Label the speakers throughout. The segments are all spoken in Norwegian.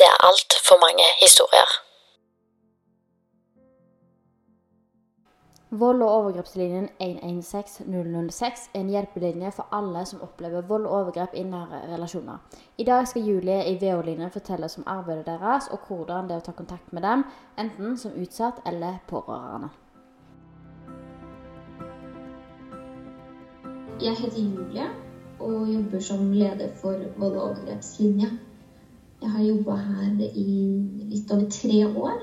Speaker 1: Det er altfor mange historier.
Speaker 2: Vold- og overgrepslinjen 116006 er en hjelpelinje for alle som opplever vold og overgrep i nære relasjoner. I dag skal Julie i VO-linjen fortelle oss om arbeidet deres og hvordan det er å ta kontakt med dem, enten som utsatt eller pårørende.
Speaker 3: Jeg heter Julie og jobber som leder for vold- og overgrepslinja. Jeg har jobba her i litt over tre år.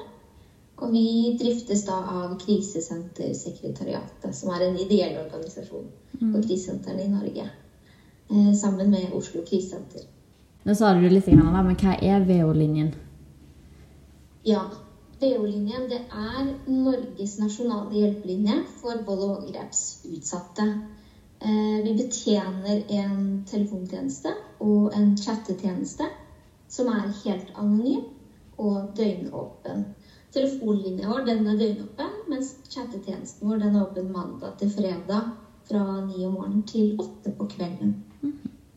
Speaker 3: Og vi driftes da av Krisesentersekretariatet, som er en ideell organisasjon for krisesentrene i Norge. Eh, sammen med Oslo krisesenter.
Speaker 2: Nå sa du litt, men hva er VO-linjen?
Speaker 3: Ja. VO-linjen det er Norges nasjonale hjelpelinje for vold- og overgrepsutsatte. Eh, Vi betjener en telefontjeneste og en chattetjeneste som er helt anonym og døgnåpen. Telefonlinja vår den er døgnåpen, mens chattetjenesten vår den er åpen mandag til fredag fra ni om morgenen til åtte på kvelden.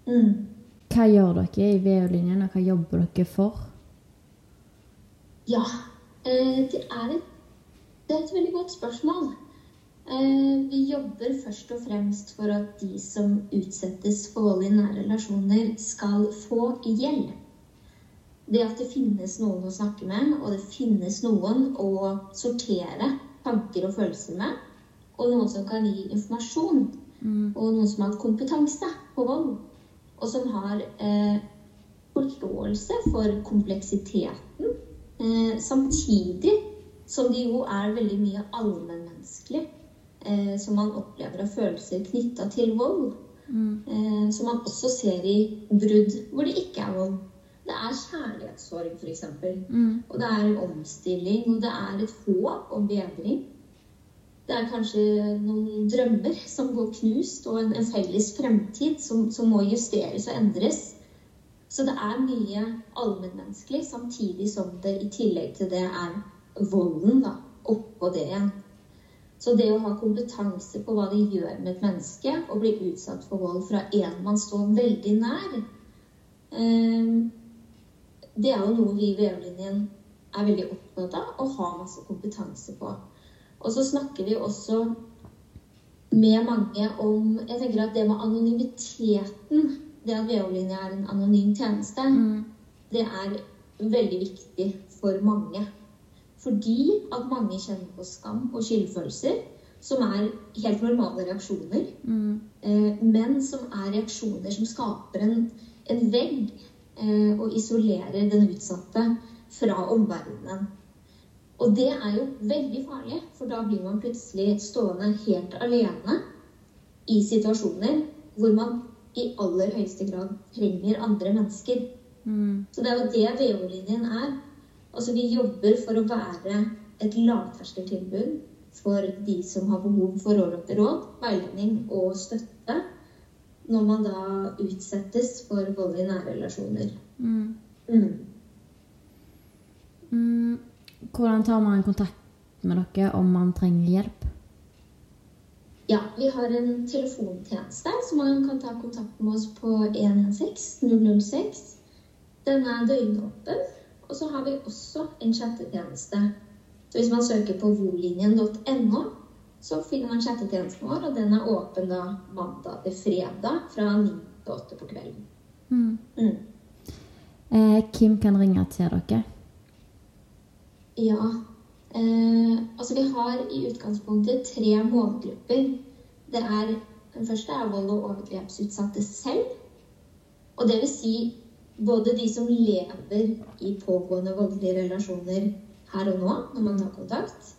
Speaker 3: Mm.
Speaker 2: Hva gjør dere i VO-linjen, og hva jobber dere for?
Speaker 3: Ja, eh, det er et, det er et veldig godt spørsmål. Eh, Vi jobber først og fremst for at de som utsettes for vold i nære relasjoner, skal få hjelp. Det at det finnes noen å snakke med, og det finnes noen å sortere tanker og følelser med, og noen som kan gi informasjon, og noen som har kompetanse på vold, og som har eh, forståelse for kompleksiteten, eh, samtidig som det jo er veldig mye allmennmenneskelig eh, som man opplever av følelser knytta til vold. Eh, som man også ser i brudd hvor det ikke er vold. Det er kjærlighetssorg, f.eks.
Speaker 2: Mm.
Speaker 3: Og det er omstilling, og det er et håp om bedring. Det er kanskje noen drømmer som går knust, og en, en felles fremtid som, som må justeres og endres. Så det er mye allmennmenneskelig, samtidig som det i tillegg til det er volden da, oppå det igjen. Så det å ha kompetanse på hva det gjør med et menneske å bli utsatt for vold fra en man står veldig nær, eh, det er jo noe vi i VU-linjen er veldig opptatt av og har masse kompetanse på. Og så snakker vi også med mange om Jeg tenker at det med anonymiteten, det at VU-linja er en anonym tjeneste, det er veldig viktig for mange. Fordi at mange kjenner på skam og skyldfølelser, som er helt normale reaksjoner. mm. men som er reaksjoner som skaper en, en vegg eh, og isolerer den utsatte fra omverdenen. Og det er jo veldig farlig, for da blir man plutselig stående helt alene i situasjoner hvor man i aller høyeste grad trenger andre mennesker
Speaker 2: Mm.
Speaker 3: Så det er jo det VO-linjen er. Altså Vi jobber for å være et lavterskeltilbud for de som har behov for råd, veiledning og støtte når man da utsettes for vold i nære relasjoner.
Speaker 2: Mm.
Speaker 3: Mm.
Speaker 2: Mm. Hvordan tar man kontakt med dere om man trenger hjelp?
Speaker 3: Ja, vi har en telefontjeneste, så man kan ta kontakt med oss på 116 006. Den er døgnåpen. Og så har vi også en chattetjeneste. Så hvis man søker på volinjen.no, så finner man chattetjenesten vår, og den er åpen da mandag til fredag fra 9 til 8 på kvelden.
Speaker 2: Mm.
Speaker 3: Mm.
Speaker 2: Eh, Kim kan ringe til dere?
Speaker 3: Ja. Eh, altså vi har i utgangspunktet tre målgrupper. Det er, den første er vold- og overgrepsutsatte selv. Og det vil si både de som lever i pågående voldelige relasjoner her og nå, når man tar kontakt.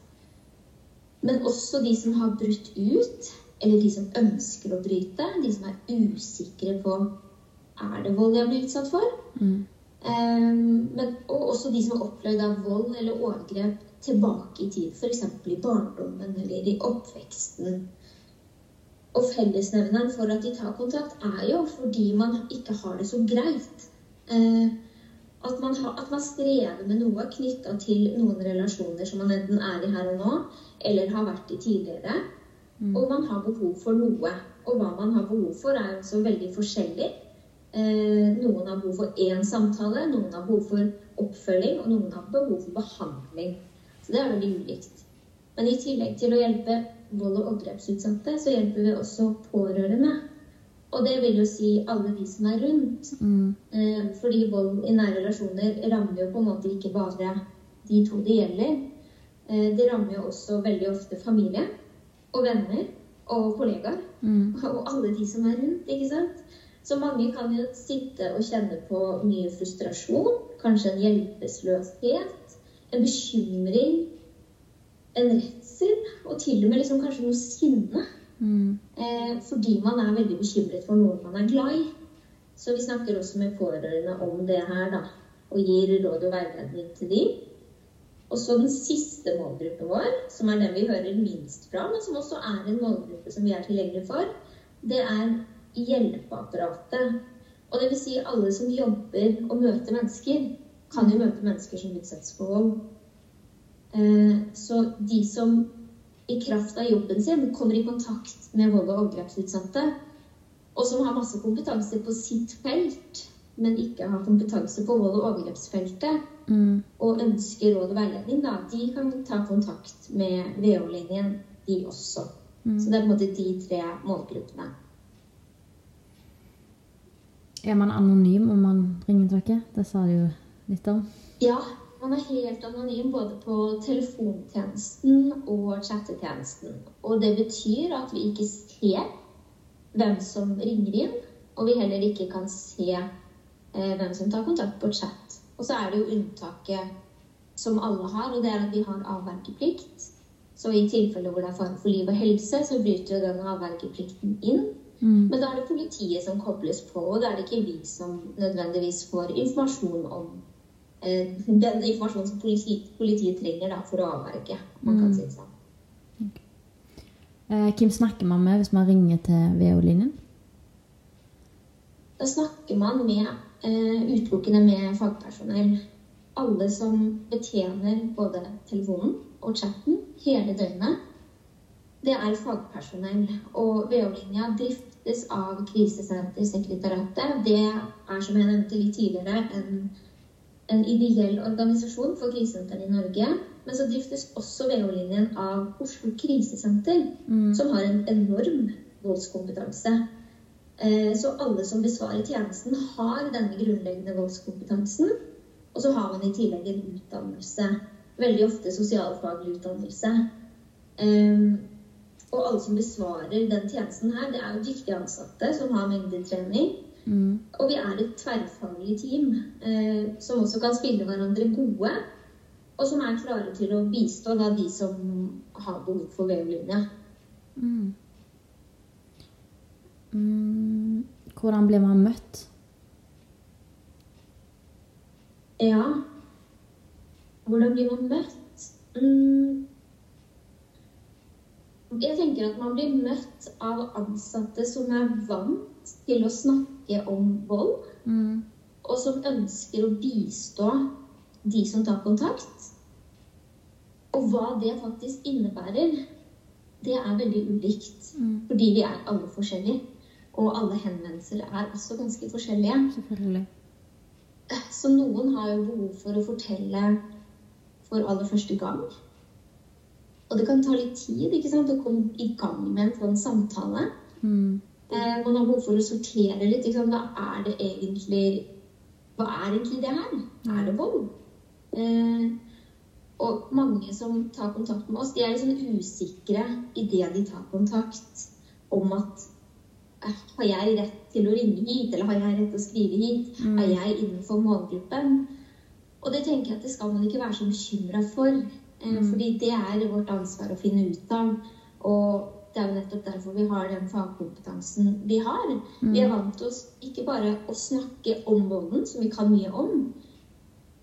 Speaker 3: Men også de som har brutt ut, eller de som ønsker å bryte. De som er usikre på er det vold jeg blir utsatt for.
Speaker 2: Mm.
Speaker 3: Um, men, og også de som har opplevd av vold eller overgrep tilbake i tid, f.eks. i barndommen eller i oppveksten. Og fellesnevneren for at de tar kontakt, er jo fordi man ikke har det så greit. Uh, at, man har, at man strever med noe knytta til noen relasjoner som man enten er i her og nå, eller har vært i tidligere.
Speaker 2: Mm.
Speaker 3: Og man har behov for noe. Og hva man har behov for, er også veldig forskjellig. Eh, noen har behov for én samtale, noen har behov for oppfølging, og noen har behov for behandling. Så det er veldig ulikt. Men i tillegg til å hjelpe vold- og overgrepsutsatte, så hjelper vi også pårørende. Og det vil jo si alle de som er rundt.
Speaker 2: Mm.
Speaker 3: Eh, fordi vold i nære relasjoner rammer jo på en måte ikke bare de to det gjelder. Eh, det rammer jo også veldig ofte familie og venner og kollegaer.
Speaker 2: Mm.
Speaker 3: Og alle de som er rundt, ikke sant. Så mange kan jo sitte og kjenne på mye frustrasjon, kanskje en hjelpeløshet, en bekymring, en redsel, og til og med liksom kanskje noe sinne.
Speaker 2: Mm.
Speaker 3: Eh, fordi man er veldig bekymret for noen man er glad i. Så vi snakker også med pårørende om det her, da. Og gir råd og veiledning til dem. Og så den siste målgruppen vår, som er den vi hører minst fra, men som også er en målgruppe som vi er tilgjengelige for, det er hjelpeapparatet. Og det vil si alle som jobber og møter mennesker, kan jo møte mennesker som utsettes for vold. Eh, så de som i kraft av jobben sin kommer i kontakt med vold- og overgrepsutsatte, og som har masse kompetanse på sitt felt, men ikke har kompetanse på vold- og overgrepsfeltet,
Speaker 2: Mm.
Speaker 3: og ønsker råd og veiledning, da, de kan ta kontakt med VO-linjen, de også.
Speaker 2: Mm.
Speaker 3: Så det er på en måte de tre målgruppene.
Speaker 2: Er man anonym om man ringer dere? Det sa du jo litt om.
Speaker 3: Ja, man er helt anonym både på telefontjenesten og chattetjenesten. Og det betyr at vi ikke ser hvem som ringer inn, og vi heller ikke kan se eh, hvem som tar kontakt på chat. Og så er det jo unntaket som alle har, og det er at vi har avvergeplikt. Så i tilfeller hvor det er fare for liv og helse, så bryter jo den avvergeplikten inn.
Speaker 2: Mm.
Speaker 3: Men da er det politiet som kobles på, og da er det ikke vi som nødvendigvis får informasjon om den informasjonen som politiet, politiet trenger da, for å avverge. Man kan
Speaker 2: Mm.
Speaker 3: si det sånn.
Speaker 2: Eh, hvem snakker man med hvis man ringer til VO-linjen?
Speaker 3: Da snakker man med, eh, utelukkende med fagpersonell. Alle som betjener både telefonen og chatten hele døgnet. Det er fagpersonell. Og VO-linja driftes av Krisesentersekretariatet. Det er, som jeg nevnte litt tidligere, en, en ideell organisasjon for krisesentrene i Norge. Men så driftes også VO-linjen av Oslo krisesenter,
Speaker 2: Mm.
Speaker 3: som har en enorm voldskompetanse. Eh, Så alle som besvarer tjenesten, har denne grunnleggende voldskompetansen. Og så har man i tillegg en utdannelse. Veldig ofte sosialfaglig utdannelse. Eh, Og alle som besvarer den tjenesten her, det er jo dyktige ansatte som har mengdetrening.
Speaker 2: Mm.
Speaker 3: Og vi er et tverrfaglig team eh, som også kan spille hverandre gode. Og som er klare til å bistå da, de som har behov for VO-linja.
Speaker 2: Mm. Mm. Hvordan blir man møtt?
Speaker 3: Ja. Hvordan blir man møtt? Mm. Jeg tenker at man blir møtt av ansatte som er vant til å snakke om vold,
Speaker 2: Mm.
Speaker 3: og som ønsker å bistå de som tar kontakt. Og hva det faktisk innebærer, det er veldig ulikt.
Speaker 2: Mm.
Speaker 3: Fordi vi er alle forskjellige. Og alle henvendelser er også ganske forskjellige.
Speaker 2: Selvfølgelig.
Speaker 3: Så noen har jo behov for å fortelle for aller første gang. Og det kan ta litt tid ikke sant, å komme i gang med en sånn samtale.
Speaker 2: Mm.
Speaker 3: Eh, man har behov for å sortere litt. Liksom? Hva er det egentlig Hva er egentlig det her? Er det vold? Eh, og mange som tar kontakt med oss, de er liksom usikre idet de tar kontakt om at eh, har jeg rett til å ringe hit, eller har jeg rett til å skrive hit?
Speaker 2: Mm.
Speaker 3: Er jeg innenfor målgruppen? Og det tenker jeg at det skal man ikke være så bekymra for. Eh,
Speaker 2: Mm.
Speaker 3: Fordi det er vårt ansvar å finne ut av. Og det er jo nettopp derfor vi har den fagkompetansen vi har. Vi er
Speaker 2: Mm.
Speaker 3: vant til oss ikke bare å snakke om volden, som vi kan mye om,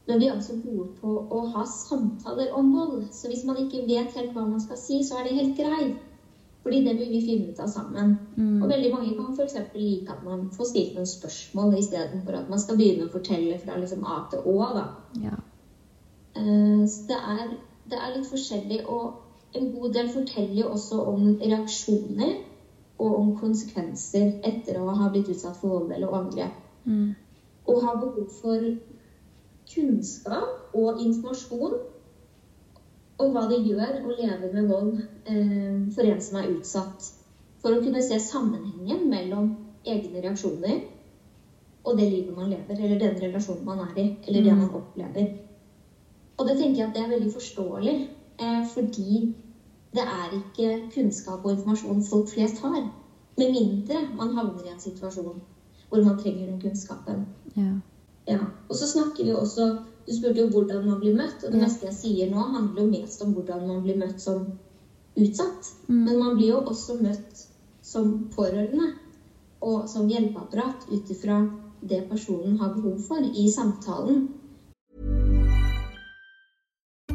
Speaker 3: men vi er også gode på å ha samtaler om vold. Så hvis man ikke vet helt hva man skal si, så er det helt greit. Fordi det vil vi finne ut av sammen.
Speaker 2: Mm.
Speaker 3: Og veldig mange kan f.eks. like at man får stilt noen spørsmål istedenfor at man skal begynne å fortelle fra liksom A til Å. da.
Speaker 2: Ja.
Speaker 3: Eh, Så det er, det er litt forskjellig. Og en god del forteller jo også om reaksjoner og om konsekvenser etter å ha blitt utsatt for vold eller overgrep.
Speaker 2: Mm.
Speaker 3: Og har behov for kunnskap og informasjon om hva det gjør å leve med vold eh, for en som er utsatt. For å kunne se sammenhengen mellom egne reaksjoner og det livet man lever, eller den relasjonen man er i, eller det
Speaker 2: Mm.
Speaker 3: man opplever. Og det tenker jeg at det er veldig forståelig, fordi det er ikke kunnskap og informasjon folk flest har. Med mindre man havner i en situasjon hvor man trenger den kunnskapen.
Speaker 2: Ja.
Speaker 3: Ja. Og så snakker vi også Du spurte jo hvordan man blir møtt, og det
Speaker 2: Ja.
Speaker 3: meste jeg sier nå, handler jo mest om hvordan man blir møtt som utsatt.
Speaker 2: Mm.
Speaker 3: Men man blir jo også møtt som pårørende og som hjelpeapparat ut ifra det personen har behov for i samtalen.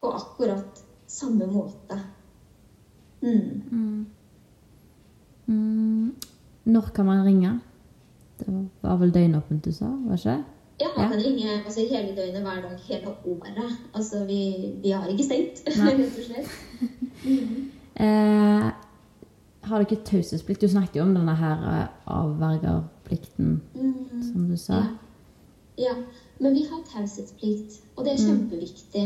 Speaker 3: På akkurat samme måte. Mm.
Speaker 2: Mm. Mm. Når kan man ringe? Det var vel døgnåpent du sa, var ikke det?
Speaker 3: Ja, man kan ringe altså, hele døgnet, hver dag, hele året. Altså, vi, vi har ikke stengt, rett og slett.
Speaker 2: Eh, har dere taushetsplikt? Du snakket jo om denne her eh, avvergerplikten,
Speaker 3: Mm.
Speaker 2: som du sa.
Speaker 3: Ja. ja. Men vi har taushetsplikt, og det er
Speaker 2: Mm.
Speaker 3: kjempeviktig.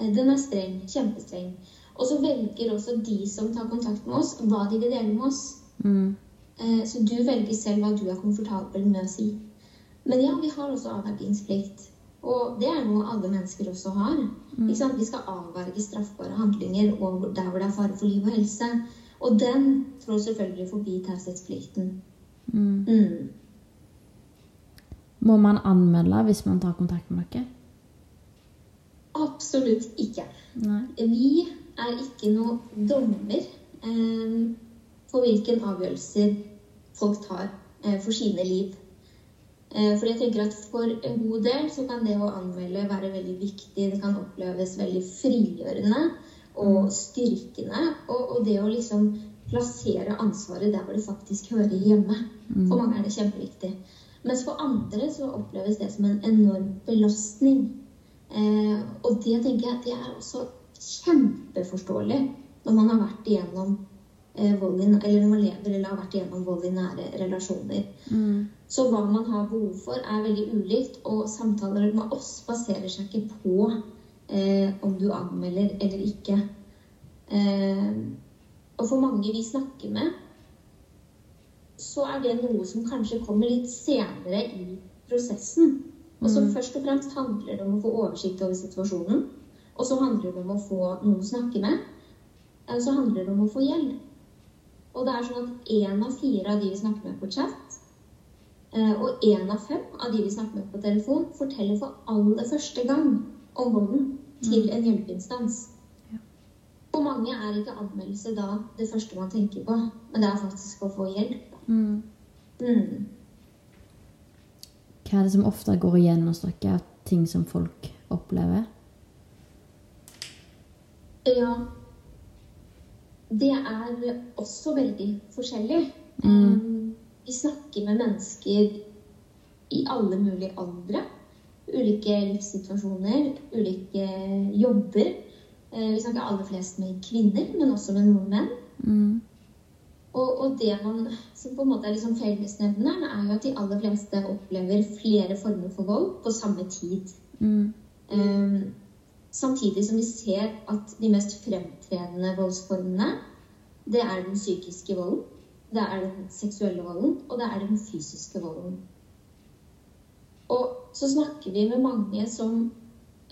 Speaker 3: Eh, Den er streng, kjempestreng. Og så velger også de som tar kontakt med oss, hva de vil dele med oss.
Speaker 2: Mm.
Speaker 3: Eh, Så du velger selv hva du er komfortabel med å si. Men ja, vi har også avvergingsplikt. Og det er noe alle mennesker også har.
Speaker 2: Mm.
Speaker 3: Vi skal avverge straffbare handlinger og der hvor det er fare for liv og helse. Og den trår selvfølgelig forbi taushetsplikten.
Speaker 2: Mm.
Speaker 3: Mm.
Speaker 2: Må man anmelde hvis man tar kontakt med dere?
Speaker 3: Absolutt ikke.
Speaker 2: Nei.
Speaker 3: Vi er ikke noe dommer eh, på hvilke avgjørelser folk tar eh, for sine liv. Eh, for jeg tenker at For en god del så kan det å anmelde være veldig viktig. Det kan oppleves veldig frigjørende og styrkende. Og, og det å liksom plassere ansvaret der hvor det faktisk hører hjemme.
Speaker 2: Mm.
Speaker 3: For mange er det kjempeviktig. Mens for andre så oppleves det som en enorm belastning. Eh, og det tenker jeg det er også kjempeforståelig når man har vært igjennom eh, vold i, eller når man lever eller har vært igjennom vold i nære relasjoner.
Speaker 2: Mm.
Speaker 3: Så hva man har behov for, er veldig ulikt. Og samtaler med oss baserer seg ikke på eh, om du anmelder eller ikke. Eh, og for mange vi snakker med, så er det noe som kanskje kommer litt senere i prosessen. Og så
Speaker 2: Mm.
Speaker 3: først og fremst handler det om å få oversikt over situasjonen. Og så handler det om å få noen å snakke med. Og så handler det om å få hjelp. Og det er sånn at én av fire av de vi snakker med på chat, eh, og én av fem av de vi snakker med på telefon, forteller for aller første gang om volden til en hjelpeinstans. For mange er ikke anmeldelse da det første man tenker på, men det er faktisk å få hjelp.
Speaker 2: Mm.
Speaker 3: Mm.
Speaker 2: Hva er det som ofte går igjen hos dere av ting som folk opplever?
Speaker 3: Ja. Det er også veldig forskjellig.
Speaker 2: Mm.
Speaker 3: Um, Vi snakker med mennesker i alle mulige aldre. Ulike livssituasjoner, ulike jobber. Eh, Vi snakker aller flest med kvinner, men også med noen menn.
Speaker 2: Mm.
Speaker 3: Og, og det man som på en måte er liksom fellesnevneren, er jo at de aller fleste opplever flere former for vold på samme tid.
Speaker 2: Mm.
Speaker 3: Um, samtidig som vi ser at de mest fremtredende voldsformene, det er den psykiske volden, det er den seksuelle volden, og det er den fysiske volden. Og så snakker vi med mange som,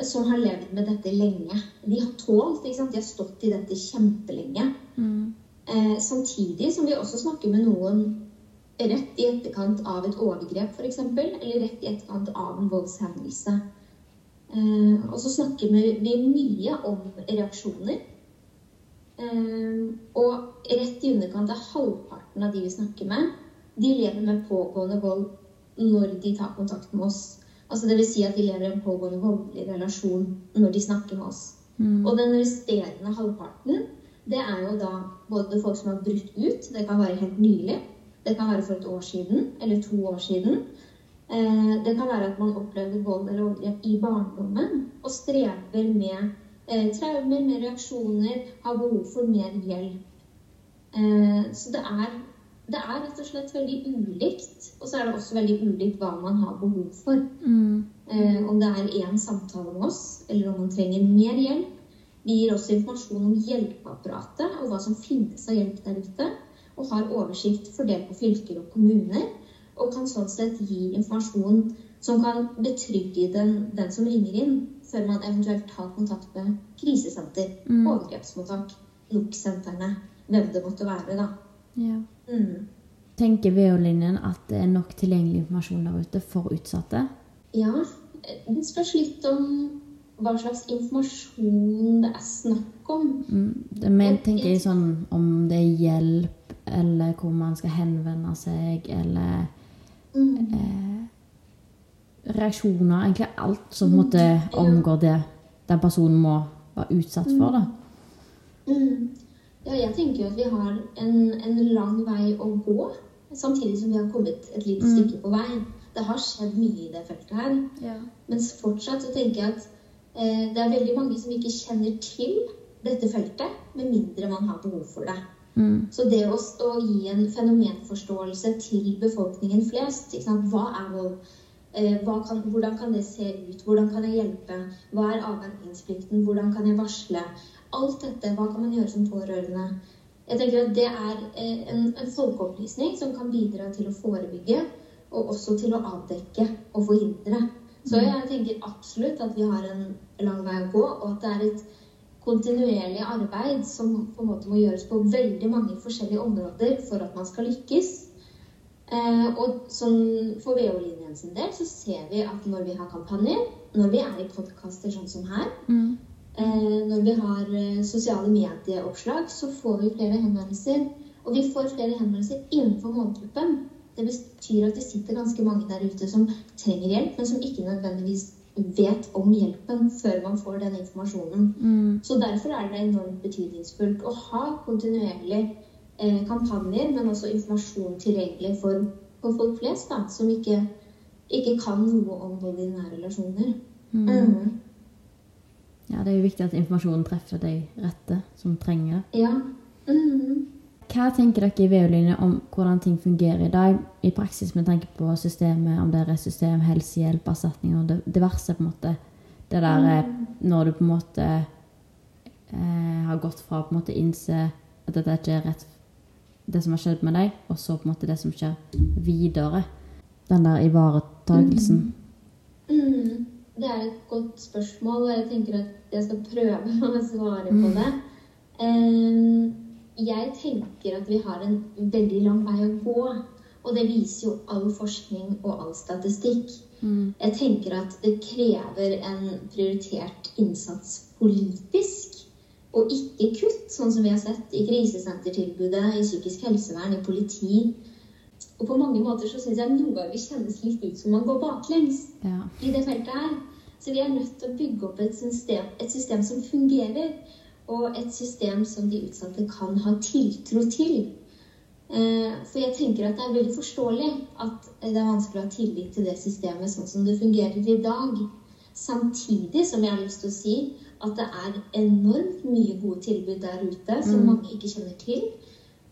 Speaker 3: som har levd med dette lenge. De har tålt, de har stått i dette kjempelenge.
Speaker 2: Mm.
Speaker 3: Eh, samtidig som vi også snakker med noen rett i etterkant av et overgrep, f.eks., eller rett i etterkant av en voldshendelse. Eh, og så snakker vi, mye om reaksjoner. Eh, og rett i underkant av halvparten av de vi snakker med, de lever med pågående vold når de tar kontakt med oss. Altså det vil si at de lever i en pågående voldelig relasjon når de snakker med oss.
Speaker 2: Mm.
Speaker 3: Og den resterende halvparten, det er jo da både folk som har brutt ut, det kan være helt nylig, det kan være for et år siden eller to år siden. Eh, det kan være at man opplevde vold eller overgrep i barndommen og strever med eh, traumer, med reaksjoner, har behov for mer hjelp. Eh, så det er, det er rett og slett veldig ulikt. Og så er det også veldig ulikt hva man har behov for.
Speaker 2: Mm.
Speaker 3: Eh, om det er én samtale med oss, eller om man trenger mer hjelp. Vi gir også informasjon om hjelpeapparatet og hva som finnes av hjelp der ute. Og har oversikt fordelt på fylker og kommuner. Og kan sånn sett gi informasjon som kan betrygge den, den som ringer inn, før man eventuelt tar kontakt med krisesenter,
Speaker 2: Mm.
Speaker 3: overgrepsmottak, NOK-sentrene, hvem det måtte være, da.
Speaker 2: Ja.
Speaker 3: Mm.
Speaker 2: Tenker VO-linjen at det er nok tilgjengelig informasjon der ute for utsatte?
Speaker 3: Ja, det spørs litt om hva slags informasjon det er snakk om.
Speaker 2: Mm. Det men tenker jeg sånn om det er hjelp, eller hvor man skal henvende seg, eller
Speaker 3: Mm.
Speaker 2: eh, reaksjoner. Egentlig alt som på en måte omgår det den personen må være utsatt for. da.
Speaker 3: Mm. Ja, jeg tenker jo at vi har en, en lang vei å gå, samtidig som vi har kommet et lite
Speaker 2: Mm.
Speaker 3: stykke på vei. Det har skjedd mye i det feltet her. Mens fortsatt så tenker jeg at det er veldig mange som ikke kjenner til dette feltet, med mindre man har behov for det.
Speaker 2: Mm.
Speaker 3: Så det å, å gi en fenomenforståelse til befolkningen flest? Hva er vold? Eh, kan, hvordan kan det se ut? Hvordan kan jeg hjelpe? Hva er avventningsplikten? Hvordan kan jeg varsle? Alt dette, hva kan man gjøre som pårørende? Jeg tenker at Det er eh, en, en folkeopplysning som kan bidra til å forebygge, og også til å avdekke og forhindre. Så jeg tenker absolutt at vi har en lang vei å gå, og at det er et kontinuerlig arbeid som på en måte må gjøres på veldig mange forskjellige områder for at man skal lykkes. Eh, og sånn for VO-linjen sin del så ser vi at når vi har kampanjer, når vi er i podkaster sånn som her,
Speaker 2: Mm.
Speaker 3: eh, når vi har eh, sosiale medieoppslag, så får vi flere henvendelser. Og vi får flere henvendelser innenfor målgruppen. Det betyr at det sitter ganske mange der ute som trenger hjelp, men som ikke nødvendigvis vet om hjelpen før man får den informasjonen.
Speaker 2: Mm.
Speaker 3: Så derfor er det enormt betydningsfullt å ha kontinuerlig eh, kampanjer, men også informasjon tilgjengelig for for folk flest da, som ikke, ikke kan noe om vold i nære relasjoner.
Speaker 2: Mm.
Speaker 3: Mm.
Speaker 2: Ja, det er jo viktig at informasjonen treffer de rette som trenger det.
Speaker 3: Ja. Mm.
Speaker 2: Hva tenker dere i VU-linja om hvordan ting fungerer i dag i praksis med tanke på systemet, om det er system, helsehjelp, erstatning og diverse, på en måte? Det der eh, når du på en måte eh, har gått fra å innse at dette ikke er rett det som har skjedd med deg, og så på en måte det som skjer videre. Den der ivaretagelsen.
Speaker 3: Mm. Det er et godt spørsmål, og jeg tenker at jeg skal prøve å svare på det. Eh, jeg tenker at vi har en veldig lang vei å gå. Og det viser jo all forskning og all statistikk.
Speaker 2: Mm.
Speaker 3: Jeg tenker at det krever en prioritert innsats politisk, og ikke kutt, sånn som vi har sett i krisesentertilbudet, i psykisk helsevern, i politi. Og på mange måter så syns jeg noen ganger kjennes litt ut som man går baklengs
Speaker 2: Ja.
Speaker 3: i det feltet her. Så vi er nødt til å bygge opp et system, et system som fungerer, og et system som de utsatte kan ha tiltro til. Eh, For jeg tenker at det er veldig forståelig at det er vanskelig å ha tillit til det systemet sånn som det fungerer i dag. Samtidig som jeg har lyst til å si at det er enormt mye gode tilbud der ute som
Speaker 2: Mm.
Speaker 3: mange ikke kjenner til.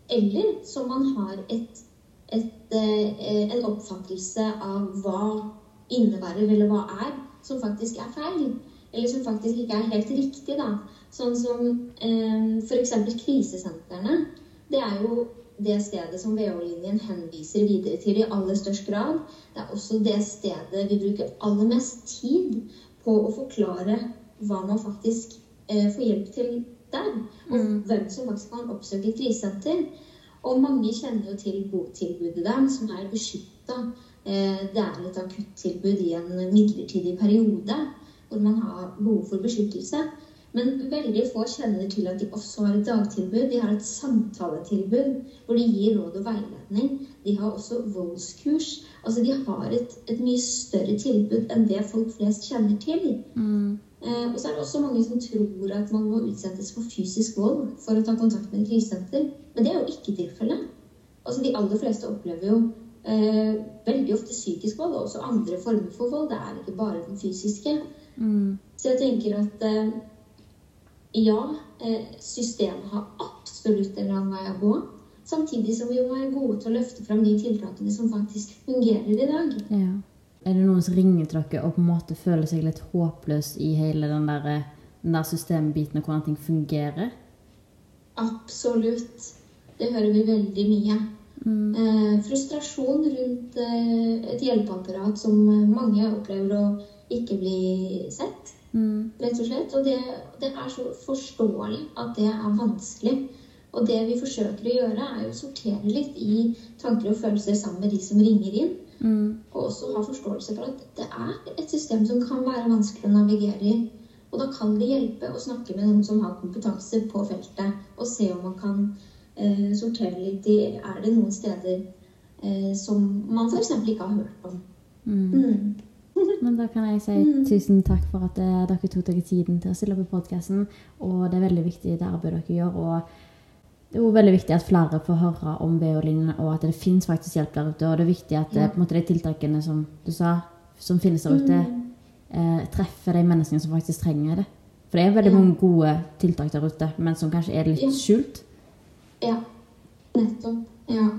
Speaker 3: Eller som man har et, et, eh, en oppfattelse av hva innebærer, eller hva er, som faktisk er feil. Eller som faktisk ikke er helt riktig. da. Sånn som eh, f.eks. krisesentrene. Det er jo det stedet som VH-linjen henviser videre til i aller størst grad. Det er også det stedet vi bruker aller mest tid på å forklare hva man faktisk eh, får hjelp til der. Og hvem som faktisk kan oppsøke et krisesenter. Og mange kjenner jo til botilbudet der, som er beskytta. Eh, det er et akuttilbud i en midlertidig periode hvor man har behov for beskyttelse. Men veldig få kjenner til at de også har et dagtilbud. De har et samtaletilbud hvor de gir råd og veiledning. De har også voldskurs. Altså de har et, et mye større tilbud enn det folk flest kjenner til.
Speaker 2: Mm.
Speaker 3: Eh, og så er det også mange som tror at man må utsettes for fysisk vold for å ta kontakt med et krisesenter. Men det er jo ikke tilfellet. Altså De aller fleste opplever jo eh, veldig ofte psykisk vold, og også andre former for vold. Det er ikke bare den fysiske.
Speaker 2: Mm.
Speaker 3: Så jeg tenker at eh, ja, eh, systemet har absolutt en lang vei å gå. Samtidig som vi må være gode til å løfte fram de tiltakene som faktisk fungerer i dag.
Speaker 2: Ja. Er det noen som ringer til dere og på en måte føler seg litt håpløs i hele den der, den der systembiten og hvordan ting fungerer?
Speaker 3: Absolutt. Det hører vi veldig mye. Eh, frustrasjon rundt eh, et hjelpeapparat som eh, mange opplever å ikke bli sett,
Speaker 2: Mm.
Speaker 3: rett og slett. Og det, det er så forståelig at det er vanskelig. Og det vi forsøker å gjøre, er jo å sortere litt i tanker og følelser sammen med de som ringer inn.
Speaker 2: Mm.
Speaker 3: Og også ha forståelse for at det er et system som kan være vanskelig å navigere i. Og da kan det hjelpe å snakke med noen som har kompetanse på feltet, og se om man kan eh, sortere litt i Er det noen steder eh, som man f.eks. ikke har hørt om.
Speaker 2: Mm.
Speaker 3: Mm.
Speaker 2: Men da kan jeg si tusen takk for at eh, dere tok dere tiden til å stille opp i podkasten. Og det er veldig viktig det arbeidet dere gjør. Og det er jo veldig viktig at flere får høre om BH-linjene, og at det finnes faktisk hjelp der ute. Og det er viktig at eh,
Speaker 3: Ja.
Speaker 2: måte, de tiltakene som du sa, som finnes der ute, eh, treffer de menneskene som faktisk trenger det. For det er veldig
Speaker 3: Ja.
Speaker 2: mange gode tiltak der ute, men som kanskje er litt
Speaker 3: Ja.
Speaker 2: skjult.
Speaker 3: Ja, nettopp. Ja.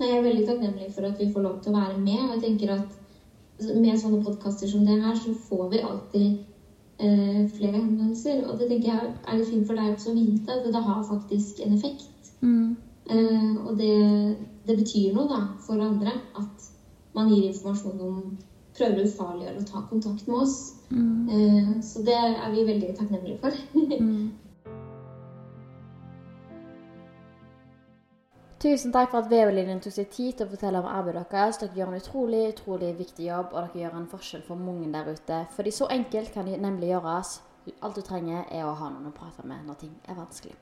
Speaker 3: Jeg er veldig takknemlig for at vi får lov til å være med. Og jeg tenker at med sånne podkaster som det her, så får vi alltid eh, flere henvendelser. Og det tenker jeg er litt fint for deg også å vite, at det har faktisk en effekt.
Speaker 2: Mm.
Speaker 3: Eh, og det, det betyr noe da for andre at man gir informasjon om prøver å ufarliggjøre og ta kontakt med oss.
Speaker 2: Mm.
Speaker 3: Eh, så det er vi veldig takknemlige for.
Speaker 2: Mm. Tusen takk for at VV-linjen tok seg tid til å fortelle om arbeidet deres. Dere gjør en utrolig utrolig viktig jobb, og dere gjør en forskjell for mange der ute. Fordi så enkelt kan det nemlig gjøres. Alt du trenger, er å ha noen å prate med når ting er vanskelig.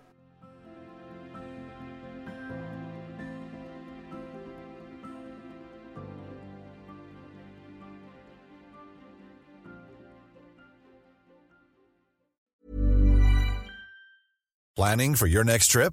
Speaker 4: Planning for your next trip?